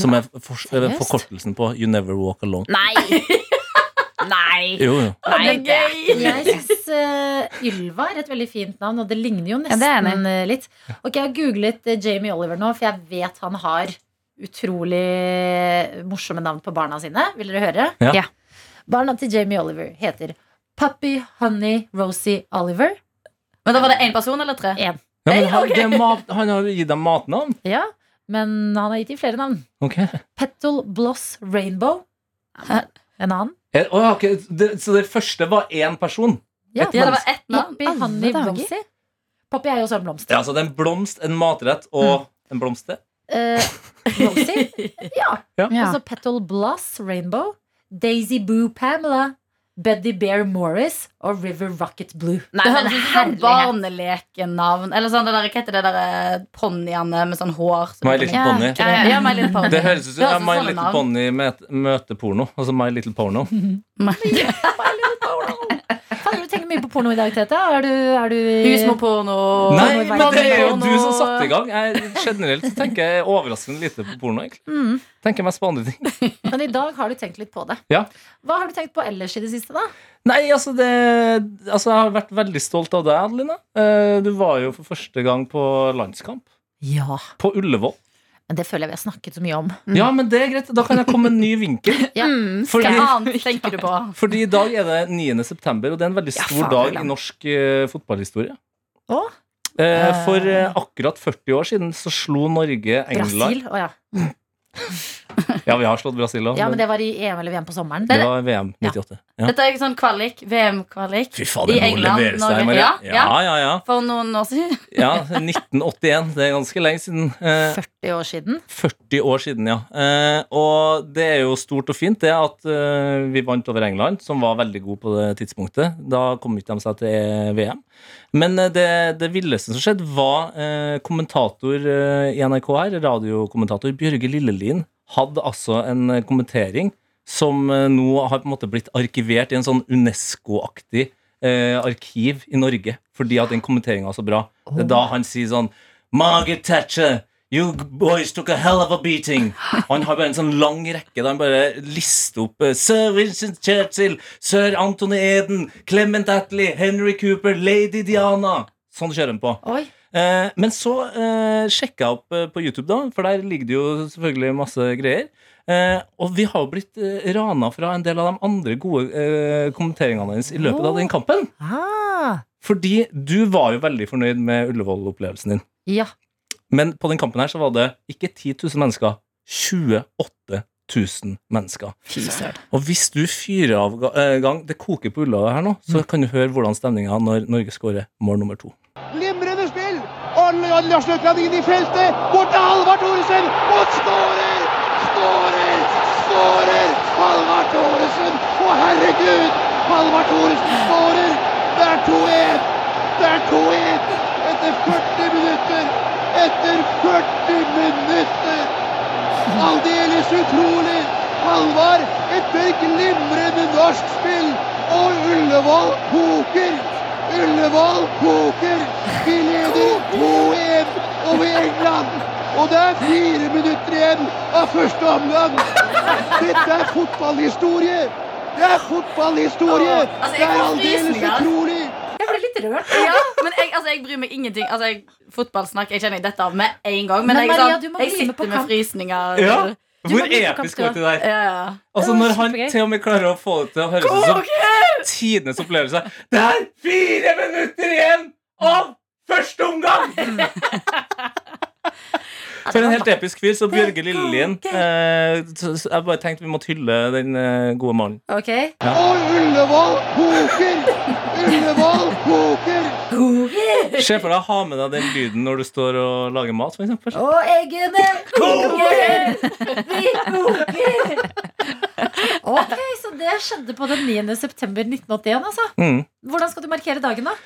Som er for, eh, forkortelsen på You Never Walk Alone. Nei! Nei! Jo, jo. Nei, det er gøy! Jeg syns Ylva er et veldig fint navn, og det ligner jo nesten ja, litt. Ok, Jeg har googlet eh, Jamie Oliver nå, for jeg vet han har utrolig morsomme navn på barna sine. Vil dere høre? Ja. Ja. Barna til Jamie Oliver heter Puppy Honey Rosie Oliver. Men da var det én person eller tre? En. Ja, men han, ok. det er mat, han har gitt dem matnavn. Ja, men han har gitt dem flere navn. Okay. Petal Bloss Rainbow. En annen. Eh, oh, okay. det, så det første var én person? Ja, Ja, det var ett navn. Poppy Honey. Rosie. Poppy er jo også en blomst. Ja, så det er en blomst, en matrett og en blomster? Eh, Rosie? Ja. Ja. Og så Petal Bloss Rainbow, Daisy Boo Pamela, Buddy Bear Morris og River Rocket Blue. Nei, Det høres ut som barnelekenavn. barnelighet. Eller sånn det der, hva heter det der eh, ponniene med sånn hår? My Little Ja. Pony. Ja, ja, ja, My Little Pony. Det høres ut som My Little. Pony møt- møter porno. Altså My Little Porno. Faen, du tenker mye på porno i dag, Tete. Er du, er du Husmorporno. Nei, Porno men det er jo du som satte i gang. Jeg, generelt tenker jeg overraskende lite på porno. egentlig Mm. Tenker mest på andre ting. Men i dag har du tenkt litt på det. Ja. Hva har du tenkt på ellers i det siste, da? Nei, altså det Altså Jeg har vært veldig stolt av deg, Adelina. Eh, Du var jo for første gang på landskamp. Ja. På Ullevål. Men det føler jeg vi har snakket så mye om. Ja, men det er greit. Da kan jeg komme med en ny vinkel. Ja. Mm, Fordi- Hva annet tenker du på? Fordi i dag er det 9. september, og det er en veldig Ja, stor faen, dag i norsk uh, fotballhistorie. Å? Uh, for uh, akkurat 40 år siden så slo Norge England. Brasil. Å ja. Ja, vi har slått Brasil òg. ja, men det var i EM eller VM på sommeren. det var VM 98. Ja. Dette er ikke sånn kvalik, VM-kvalik. I England, det Norge. Ja, Ja, ja, ja. For noen år siden. ja 1981. Det er ganske lenge siden. Eh, 40 år siden. 40 år siden, ja. Eh, og det er jo stort og fint det at eh, vi vant over England, som var veldig god på det tidspunktet. Da kom ikke de seg til VM. Men eh, det, det villeste som skjedde, var eh, kommentator eh, i NRK her, radiokommentator Bjørge Lillelien, hadde altså en kommentering som eh, nå har på en måte blitt arkivert i en sånn UNESCO-aktig eh, arkiv i Norge, fordi at den kommenteringa var så bra. Det er da han sier sånn Margaret Thatcher, you boys took a hell of a beating. Og han har bare en sånn lang rekke der han bare lister opp eh, Sir Vincent Churchill, Sir Anthony Eden, Clement Attlee, Henry Cooper, Lady Diana. Sånn kjører han på. Oi. Eh, men så eh, sjekka jeg opp eh, på YouTube, da, for der ligger det jo selvfølgelig masse greier. Eh, og vi har jo blitt eh, rana fra en del av de andre gode eh, kommenteringene hennes i løpet av den kampen. Ah. Fordi du var jo veldig fornøyd med Ullevål-opplevelsen din. Ja. Men på den kampen her så var det ikke 10 000 mennesker, 28 000 mennesker. Og hvis du fyrer av eh, gang Det koker på Ullevål her nå, så kan du høre hvordan stemninga er når Norge skårer mål nummer to. Glimrende spill! Og Lars Løkland inn i feltet. Bort til Halvard Thoresen. Og skårer! Skårer! Skårer! Halvard Thoresen! Å, herregud! Halvard Thoresen skårer! Det er 2-1! Det er 2-1! Etter 40 minutter! Etter 40 minutter! Aldeles utrolig! Halvard etter glimrende norsk spill! Og Ullevål koker! Ullevål koker! Vi leder 2-1 over England! Og det er fire minutter igjen av første omgang! Dette er fotballhistorie! Det er fotballhistorie! Altså, Det er aldeles utrolig! Jeg ble litt rørt. Ja, men jeg, altså, jeg bryr meg ingenting. Altså, jeg, fotballsnakk jeg kjenner dette av med en gang. Men, Men jeg, Maria, sånn, jeg sitter med frysninger. Ja. Hvor episk var det der? Ja, ja. Altså Det Når han til og med klarer å få det til å høres ut som tidenes opplevelse Det er fire minutter igjen av første omgang! For en helt episk fyr. Så Bjørge Lillelien eh, Jeg bare tenkte vi måtte hylle den eh, gode mannen. Ok. Og Ullevål koker! Ullevål koker! Se for deg å ha med deg den lyden når du står og lager mat, for eksempel. Og eggene koker! Vi koker! Ok, så det skjedde på den 9. september 1981, altså. Mm. Hvordan skal du markere dagen, da?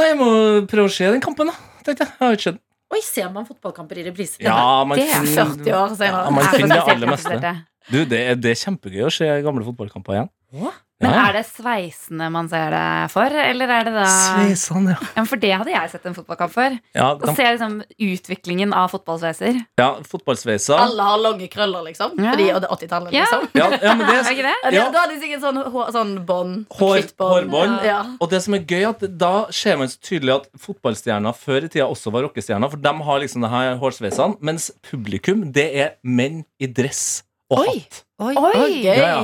Nei, jeg må prøve å se den kampen, da. Tenkte jeg. jeg har ikke sett den. Oi, ser man fotballkamper i reprise? Ja, man Det er 40 år senere. Ja, man finner det aller meste. Du, det er, det er kjempegøy å se gamle fotballkamper igjen. Å? Men er det sveisene man ser det for, eller er det da Sveisene, ja. Ja, For det hadde jeg sett en fotballkamp for. Ja, Å se liksom utviklingen av fotballsveiser. ja fotballsveiser. Alle har lange krøller, liksom. Ja. Fordi, og det er 80-tallet, Ja. liksom. Ja, ja, men det Er ikke det? Ja. Da hadde de sikkert sånn, hår- sånn bånd. Hår- hårbånd. Ja. Og det som er gøy, at da ser man så tydelig at fotballstjerner før i tida også var rockestjerner, for de har liksom det her hårsveisene, mens publikum, det er menn i dress og Oi. hatt. Oi, Oi. gøy! Ja,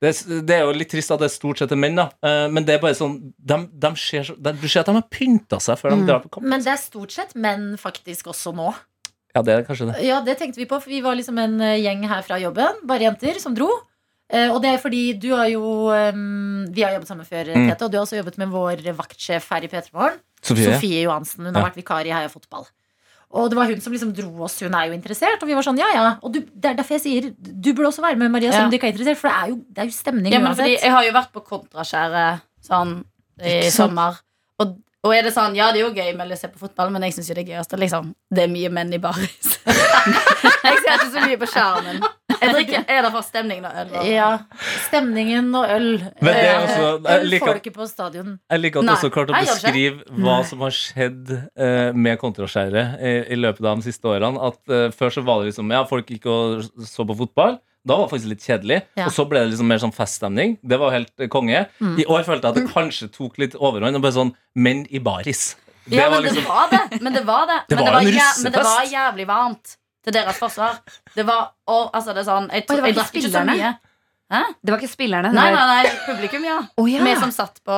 Det, er- det er jo litt trist at det er stort sett er menn, da. Eh, Men det er bare sånn de, de ser, så- de, Du ser at de har pynta seg før de Mm. drar på kamp. Men det er stort sett menn faktisk også nå. Ja, det er kanskje det. Ja, det tenkte vi på, for vi var liksom en eh, gjeng her fra jobben, bare jenter, som dro. Eh, og det er fordi du har jo ehm, Vi har jobbet sammen før, Mm. Tete, og du har også jobbet med vår vaktsjef her i P3 Morgen. Sofie? Sofie Johansen. Hun har Ja. vært vikar i Heia Fotball. Og det var hun som liksom dro oss. Hun er jo interessert. Og vi var sånn, ja ja. Og du, det er derfor jeg sier du burde også være med, Maria, Ja. som du ikke er interessert. For det er jo, det er jo stemning Ja, uansett. jeg har jo vært på kontraskjæret sånn i sommer. Og, og er det sånn, ja, det er jo gøy med å se på fotball, men jeg syns jo det er gøyest at liksom, det er mye menn i baris. jeg ser ikke så mye på skjermen. Jeg drikker, er det for stemningen og øl? og- Ja. Stemningen og øl. Men det er Eh, også- jeg øl liker- får du ikke på stadion. Jeg liker at du også klarte å beskrive hva som har skjedd uh, med kontraskjæret i, i løpet av de siste årene. At uh, Før så var det liksom Ja, folk gikk og så på fotball. Da var det faktisk litt kjedelig. Ja. Og så ble det liksom mer sånn feststemning. Det var helt eh, konge. Mm. I år følte jeg at det kanskje tok litt overhånd. Og bare sånn menn i baris. Det Ja, var men liksom det var det. Men det var det. Det men, var det en var jæ- men det var jævlig varmt til deres forsvar. Det var og, altså, det er sånn Jeg, jeg drakk ikke så mye. mye. Det var ikke spillerne. Nei, nei, nei, publikum, ja. Oh, ja. Vi som satt på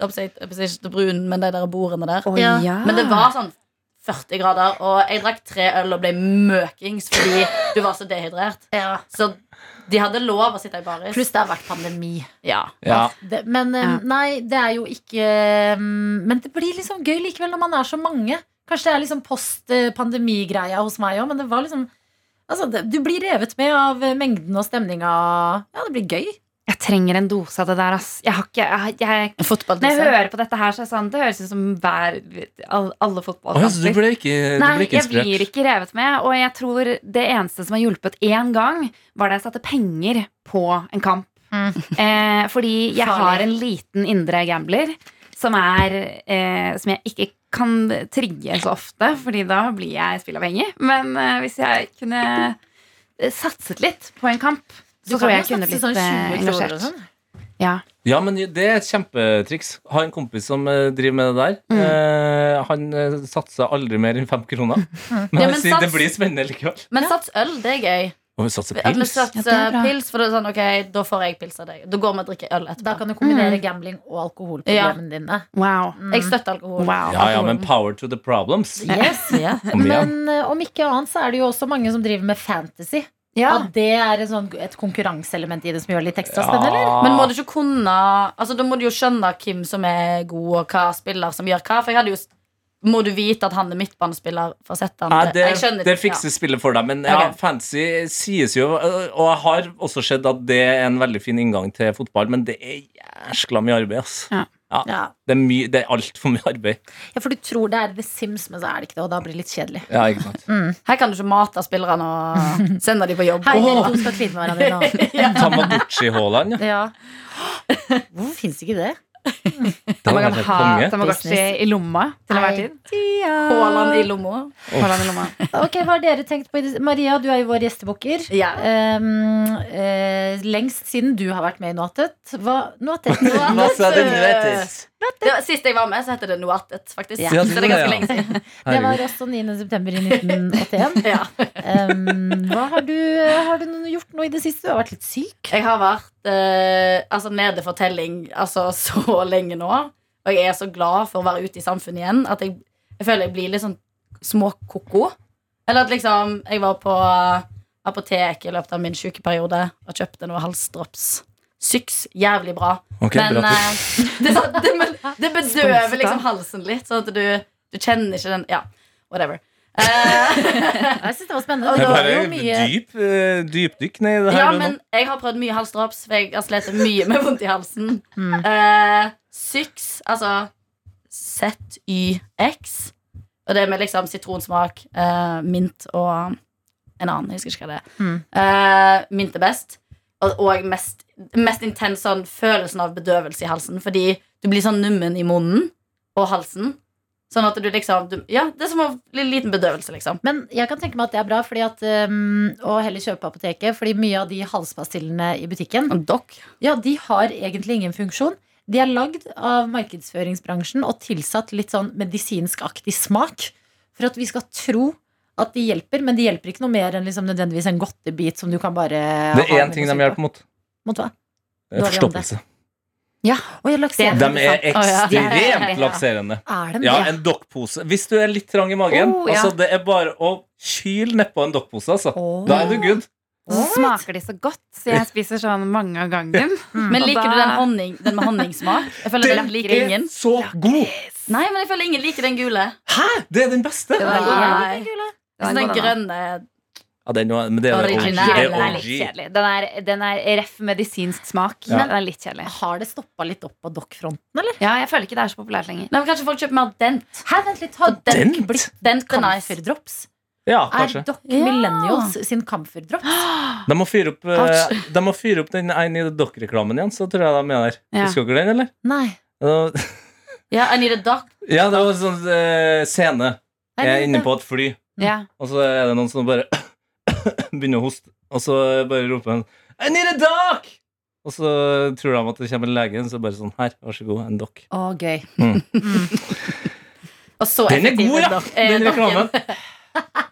Oppsett, ikke brun, men de der bordene der. Ja. ja. Men det var sånn 40 grader, og jeg drakk tre øl og ble møkings fordi du var så dehydrert. Ja. Så de hadde lov å sitte i baris. Pluss det har vært pandemi. ja. Ja. Det, men Ja. nei, det er jo ikke Men det blir liksom gøy likevel når man er så mange. Kanskje det er liksom post-pandemigreia hos meg òg, men det var liksom Altså, det, du blir revet med av mengden og stemninga. Ja, det blir gøy. Jeg trenger en dose av det der, ass. Jeg har ikke jeg, jeg. Når jeg hører på dette her, så er det sånn Det høres ut som hver, alle, alle Å, ja, så du fotballkamper. ble ikke, du Nei, ble ikke jeg blir ikke revet med. Og jeg tror det eneste som har hjulpet én gang, var da jeg satte penger på en kamp. Eh, fordi jeg Farlig. har en liten indre gambler som er eh, Som jeg ikke kan trigge så ofte, Fordi da blir jeg spillavhengig. Men eh, hvis jeg kunne eh, satset litt på en kamp, så tror jeg jeg kunne blitt sånn 20 eh, engasjert. sånn. Ja. Ja, men det er et kjempetriks. Ha en kompis som eh, driver med det der. Mm. Eh, han eh, satser aldri mer enn fem kroner. Men Ja, men sats, det blir spennende likevel. Men sats øl, det er gøy. Og vi satser pils. sats Ja, det er eh, bra. pils, for det er sånn, ok, da får jeg pils av deg. Da går vi og drikker øl etterpå. Da kan du kombinere gambling og alkoholproblemene dine. Wow. Mm. Jeg støtter alkohol. wow. Ja, ja, men power to the problems. Yes. yeah. Men om ikke annet så er det jo også mange som driver med fantasy. Ja. At det er en sånn, et konkurranseelement i det som gjør det litt ekstra spennende, Ja. Men må du ikke kunne Altså Da må du jo skjønne hvem som er god, og hva spiller som gjør hva. For jeg hadde jo Må du vite at han er midtbanespiller for å sette han Nei, det, skjønner det fikser fikser spillet for deg, men ja, okay. fancy sies jo Og jeg har også sett at det er en veldig fin inngang til fotball, men det er jæskla mye arbeid, ass. Ja. Ja. Det er, mye- det er altfor mye arbeid. ja, for du tror det er The Sims, men så er det ikke det, og da blir det litt kjedelig. Ja, ikke sant. Her kan du ikke mate spillerne og sende dem på jobb. Hei, oh. Åh. skal kline med hverandre nå. Tamagotchi-Haaland, ja. Ja. Hvorfor fins ikke det? Det Man kan ha. Tamagotchi i lomma til enhver tid. Haaland i lomma. Haaland i lomma. Ok, Hva har dere tenkt på? Maria, du er jo vår gjestebukker. Ja. Um, uh, lengst siden du har vært med i Noatet. Hva, Noatet? Nuetis? Det var, sist jeg var med, så heter det Noatet, faktisk. Ja. Ja, Så det er ganske lenge siden. Det var også 9. september i 1981. Ja. Um, hva har du, har du gjort noe i det siste? Du har vært litt syk. Jeg har vært uh, altså, nede for telling altså, så lenge nå. Og jeg er så glad for å være ute i samfunnet igjen at jeg, jeg føler jeg blir litt sånn småkoko. Eller at liksom jeg var på apoteket i løpet av min sykeperiode og kjøpte noe halsdrops. Syks. Jævlig bra. Okay, men bra eh, det, det, det bedøver liksom halsen litt, sånn at du, du kjenner ikke den Ja, whatever. Eh, Jeg synes det var spennende. Det Det var jo mye dyp, eh, dypdykk ned i det her. Ja, men jeg har prøvd mye halsdrops, for jeg har slitt mye med vondt i halsen. Mm. Eh, Syx, altså ZYX. Og det med liksom sitronsmak, eh, mint og en annen. Jeg husker ikke hva det er. Mm. Eh, mint er best. Og, og mest mest intens sånn følelsen av bedøvelse i halsen. Fordi du blir sånn nummen i munnen og halsen. Sånn at du liksom du, Ja, det er som en liten bedøvelse, liksom. Men jeg kan tenke meg at det er bra fordi at, um, å heller kjøpe på apoteket. Fordi mye av de halspastillene i butikken. Ja, de har egentlig ingen funksjon. De er lagd av markedsføringsbransjen og tilsatt litt sånn medisinskaktig smak. For at vi skal tro at de hjelper, men de hjelper ikke noe mer enn liksom nødvendigvis en godtebit som du kan bare Det er én ting de hjelper mot. Mot hva? Eh, Forstoppelse. Å, jeg. De er ekstremt lakserende. Er de Ja, en dokkpose. Hvis du er litt trang i magen, Oh, ja. altså det er bare å kyle nedpå en dokkpose, altså. Oh. Da er du good. Så smaker de så godt, så jeg spiser sånn mange av gangen. Men liker da- du den, honning, den med honningsmak? Jeg føler den liker ingen. så god! Nei, men jeg føler ingen liker den gule. Hæ? Det er den beste! Det var Nei. Det Så den god, da. grønne Ja, den var, men det er Original. OG. Det er er litt kjedelig. Den er, den er ref medisinsk smak. Ja. Den er litt kjedelig. Har det stoppa litt opp på dokkfronten, eller? Ja, jeg føler ikke det er så populært lenger. Nei, men Kanskje folk kjøper mer Dent. Her, vent litt, har Dent? Dent blitt Dent er. Camphor-drops? Ja, Er Dock Dokk Ja. Millennials sin Camphor-drops? De må fyre opp, eh, de må fyre opp den I Need Dock-reklamen igjen, så tror jeg de er der. Ja. Husker dere den, eller? Nei. Ja, I need a dock. Ja, det var en sånn uh, scene. Jeg er inne på et fly, Ja. og så er det noen som bare begynner å hoste, og så bare roper han I need a doc! Og så tror de at det kommer en lege, så bare sånn Her, vær så god, en doc. Å, gøy. Og så Den er god, ja! eh, Den reklamen.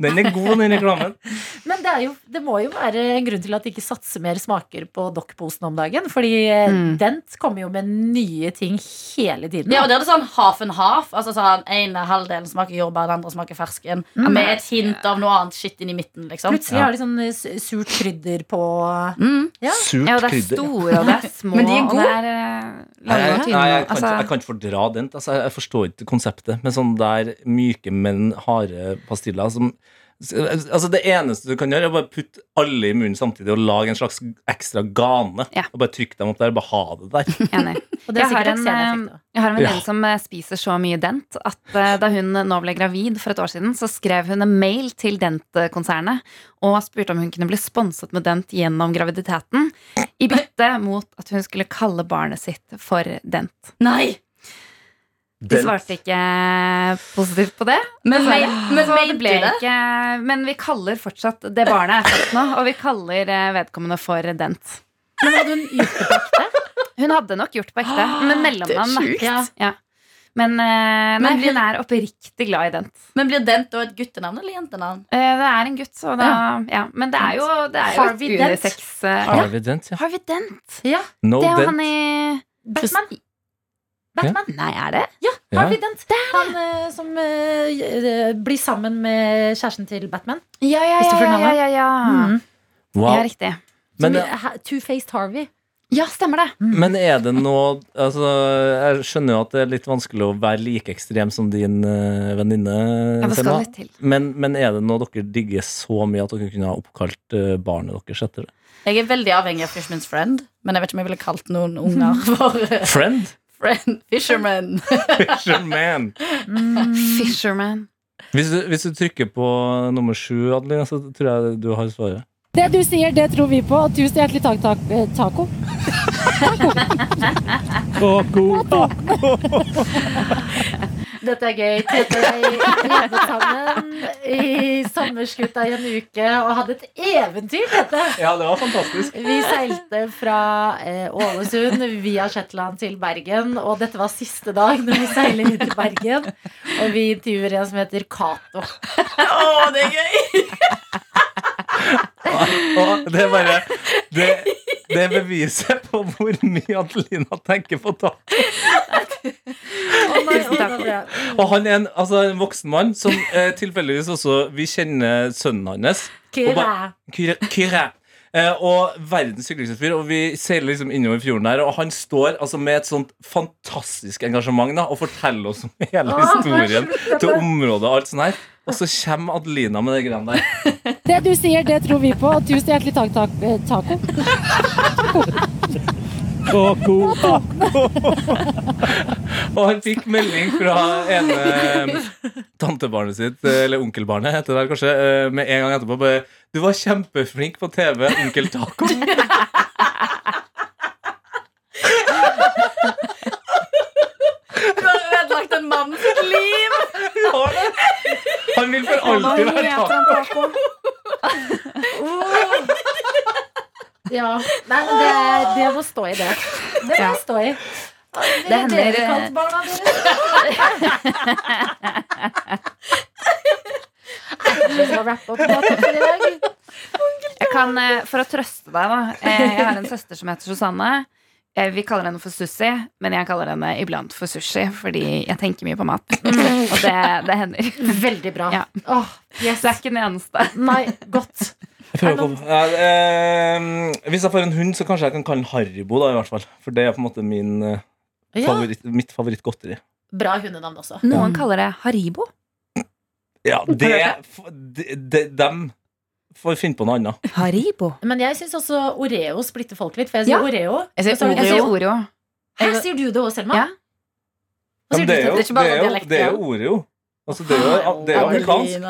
Den er god, den reklamen. Men det, er jo, det må jo være en grunn til at de ikke satser mer smaker på dokkposen om dagen. Fordi eh, Mm. Dent kommer jo med nye ting hele tiden. Ja, og det er det sånn half and half. Altså sånn En halvdel smaker jordbær, den andre smaker fersken. Mm. Med et hint av noe annet shit i midten, liksom. Plutselig har de sånn eh, surt krydder på Mm. Ja. Surt ja, det er store, og det er små, Men de er gode. det er eh, Nei, jeg, nei, jeg, kan, altså, ikke- jeg kan ikke fordra den. Altså, jeg, jeg forstår ikke konseptet med sånn der myke, men harde pastiller som Altså Det eneste du kan gjøre, er bare putte alle i munnen samtidig og lage en slags ekstra gane. Ja. Og Bare trykke dem opp der, bare ha det der. enig. Og det er Jeg har sikkert en. Jeg har en venninne Ja. som eh, spiser så mye Dent at eh, da hun nå ble gravid for et år siden, så skrev hun en mail til Dent-konsernet og spurte om hun kunne bli sponset med Dent gjennom graviditeten, i bytte mot at hun skulle kalle barnet sitt for Dent. Nei! De svarte ikke positivt på det. Men, men, men det ble det? ikke Men vi kaller fortsatt Det barnet er født nå, og vi kaller eh, vedkommende for Dent. Men hadde hun gjort det på ekte? Hun hadde nok gjort det på ekte, Men mellomnavn. Ja. Ja. Men, eh, men blir- hun er oppriktig glad i Dent. Men blir Dent da et guttenavn eller jentenavn? Eh, Det er en gutt, så da ja. Men det er jo, det er jo Harvey Dent. Harvey Dent, ja. Harvey Dent. Ja. No Det er jo Dent. han i Batman. Batman. Nei, er det? Ja, Ja. Harvey Dent. Han eh, som eh, eh, blir sammen med kjæresten til Batman. Ja, ja, Christopher ja. ja, Nolan. ja, ja. Mm. Wow. ja riktig. Men, Som, eh, Two-faced Harvey. Ja, stemmer det. men er det noe altså, Jeg skjønner jo at det er litt vanskelig å være like ekstrem som din uh, venninne. Ja, det Selma. litt til. Men, men er det noe dere digger så mye at dere kunne ha oppkalt eh, barnet deres etter det? Jeg er veldig avhengig av Fishman's Friend, men jeg vet ikke om jeg ville kalt noen unger for eh, Friend? Friend. Fisherman. Fisherman. Fisherman. Hvis du, hvis du trykker på nummer sju, Adeline, så tror jeg du har svaret. Det du sier, det tror vi på. Tusen hjertelig takk, takk eh, taco. Dette er gøy. Tete og jeg jobbet sammen i sommerskuta i en uke og hadde et eventyr, dette. Ja, det var fantastisk. Vi seilte fra eh, Ålesund via Shetland til Bergen, og dette var siste dag når vi seiler inn til Bergen. Og vi intervjuer en som heter Cato. Å, det er gøy! Og det er bare Det, det er beviset på hvor mye Adelina tenker på tak. Og han er en, altså, en voksen mann som eh, tilfeldigvis også Vi kjenner sønnen hans. Kyre. Eh, og verdens hyggeligste fyr. Og vi seiler liksom innover fjorden der, og han står altså med et sånt fantastisk engasjement da, og forteller oss om hele historien til området og alt sånt her. Og så kommer Adelina med det greiene der. Det du sier, det tror vi på. Og Tusen hjertelig takk, tak, eh, taco. Taco, taco. Og han fikk melding fra ene eh, tantebarnet sitt, eh, eller onkelbarnet heter det der kanskje, med en gang etterpå bare 'Du var kjempeflink på TV, onkel Taco'. Du har ødelagt en mann sitt liv! Ja, det. Han vil for alltid være taco. Ja. Nei, men det, det må stå i det. Det må stå i. Det hender- Dere kalt barna deres. Jeg kan, eh, For å trøste deg, da. eh, Jeg har en søster som heter Susanne. Eh, Vi kaller henne for Sussi, men jeg kaller henne iblant for sushi, fordi jeg tenker mye på mat. Og det, det hender. Veldig bra. Ja. Oh, yes. Det er ikke den eneste. Nei, godt. Jeg Ja, eh, hvis jeg får en hund, så kanskje jeg kan kalle den Haribo, da, i hvert fall. For det er på en måte min, eh, Ja, favoritt, mitt favorittgodteri. bra hundenavn også. Noen kaller det Haribo. Ja, det, de, de, Dem får finne på noe annet. Haribo. Men jeg syns også Oreo splitter folk litt. For jeg sier Ja. Oreo. Jeg sier er Oreo. Jeg sier Oreo. Her sier du det også, Selma? Ja. Hva sier Men du, det er jo, ikke det er jo, det er jo Oreo. Altså, det er jo, det er jo amerikansk.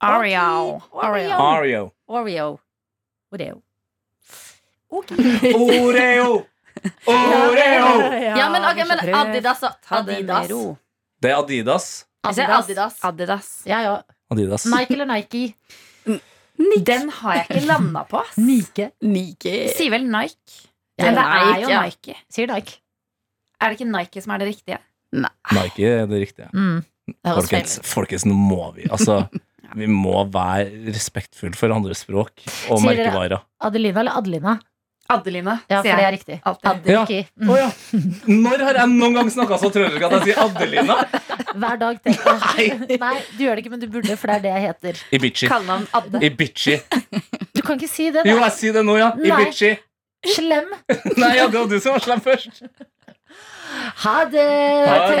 Oreo. Oreo. Oreo. Oreo. Oreo. Okay. Oreo! Oreo! Ja, men, okay, men Adidas og Adidas. Det er Adidas. Adidas. Adidas. Adidas. Ja, ja. Adidas. Nike eller Nike? Den har jeg ikke landa på. ass. Nike. Nike. Sier vel Nike. Ja, Men det er jo ja. Nike. Sier Nike. Er det ikke Nike som er det riktige? Nike er det riktige. Mm. Det Folkens, folkens, nå må vi Altså, vi må være respektfulle for andre språk og merkevarer. Adelina eller Adelina? Adelina, Ja, for det er riktig. Ja. Mm. ja. Når har jeg noen gang snakka så trøndersk at jeg sier Adelina? Hver dag tenker jeg Nei, du gjør det ikke, men du burde, for det er det jeg heter. Ibichi. Kallenavn Adde. Ibichi. Du kan ikke si det. Da. Jo, jeg sier det nå, ja. Nei. Ibichi. Slem. Nei, ja, det var du som var slem først. Ha det! Ha det.